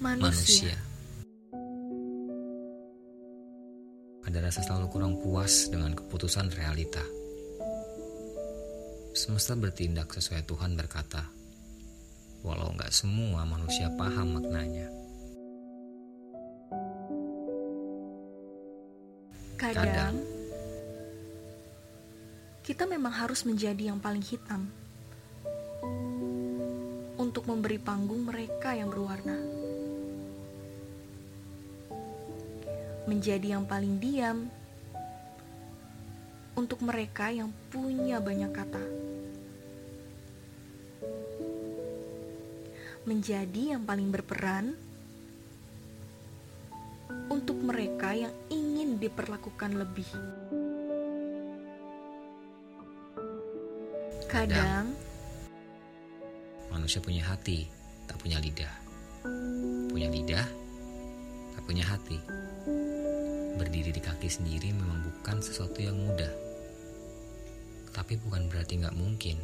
manusia. Ada rasa selalu kurang puas dengan keputusan realita. Semesta bertindak sesuai Tuhan berkata, walau nggak semua manusia paham maknanya. Kadang, Kadang kita memang harus menjadi yang paling hitam untuk memberi panggung mereka yang berwarna. Menjadi yang paling diam untuk mereka yang punya banyak kata. Menjadi yang paling berperan untuk mereka yang ingin diperlakukan lebih. Kadang manusia punya hati, tak punya lidah. Punya lidah, tak punya hati berdiri di kaki sendiri memang bukan sesuatu yang mudah. Tapi bukan berarti nggak mungkin.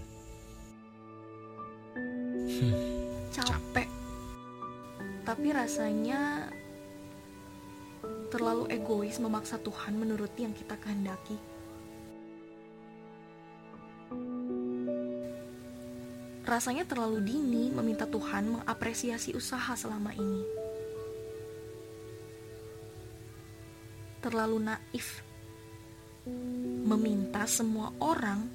Hmm, capek. Tapi rasanya terlalu egois memaksa Tuhan menuruti yang kita kehendaki. Rasanya terlalu dini meminta Tuhan mengapresiasi usaha selama ini. Terlalu naif meminta semua orang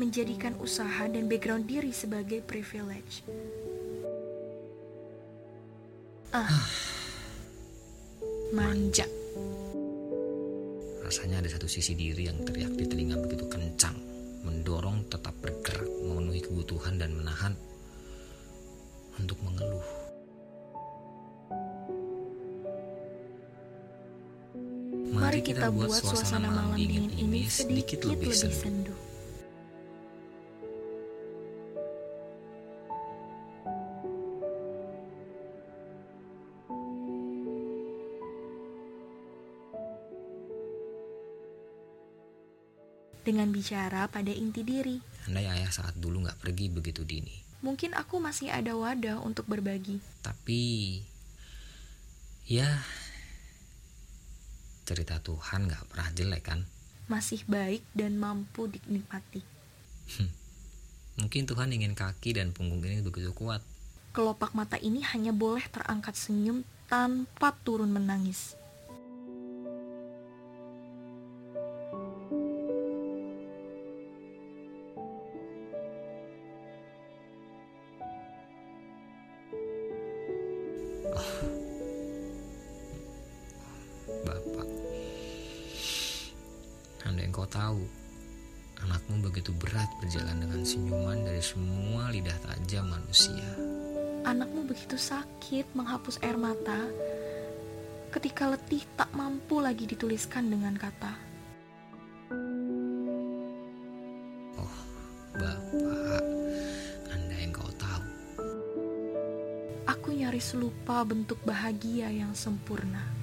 menjadikan usaha dan background diri sebagai privilege. Ah, manja. Rasanya ada satu sisi diri yang teriak di telinga begitu kencang, mendorong tetap bergerak, memenuhi kebutuhan dan menahan untuk mengeluh. Mari kita buat suasana malam dingin ini sedikit lebih sendu. Dengan bicara pada inti diri. Andai ayah saat dulu nggak pergi begitu dini. Mungkin aku masih ada wadah untuk berbagi. Tapi, ya cerita Tuhan gak pernah jelek kan? Masih baik dan mampu dinikmati. Hmm. Mungkin Tuhan ingin kaki dan punggung ini begitu kuat. Kelopak mata ini hanya boleh terangkat senyum tanpa turun menangis. Andai engkau tahu, anakmu begitu berat berjalan dengan senyuman dari semua lidah tajam manusia. Anakmu begitu sakit menghapus air mata ketika letih tak mampu lagi dituliskan dengan kata. Oh, Bapak, Andai engkau tahu. Aku nyaris lupa bentuk bahagia yang sempurna.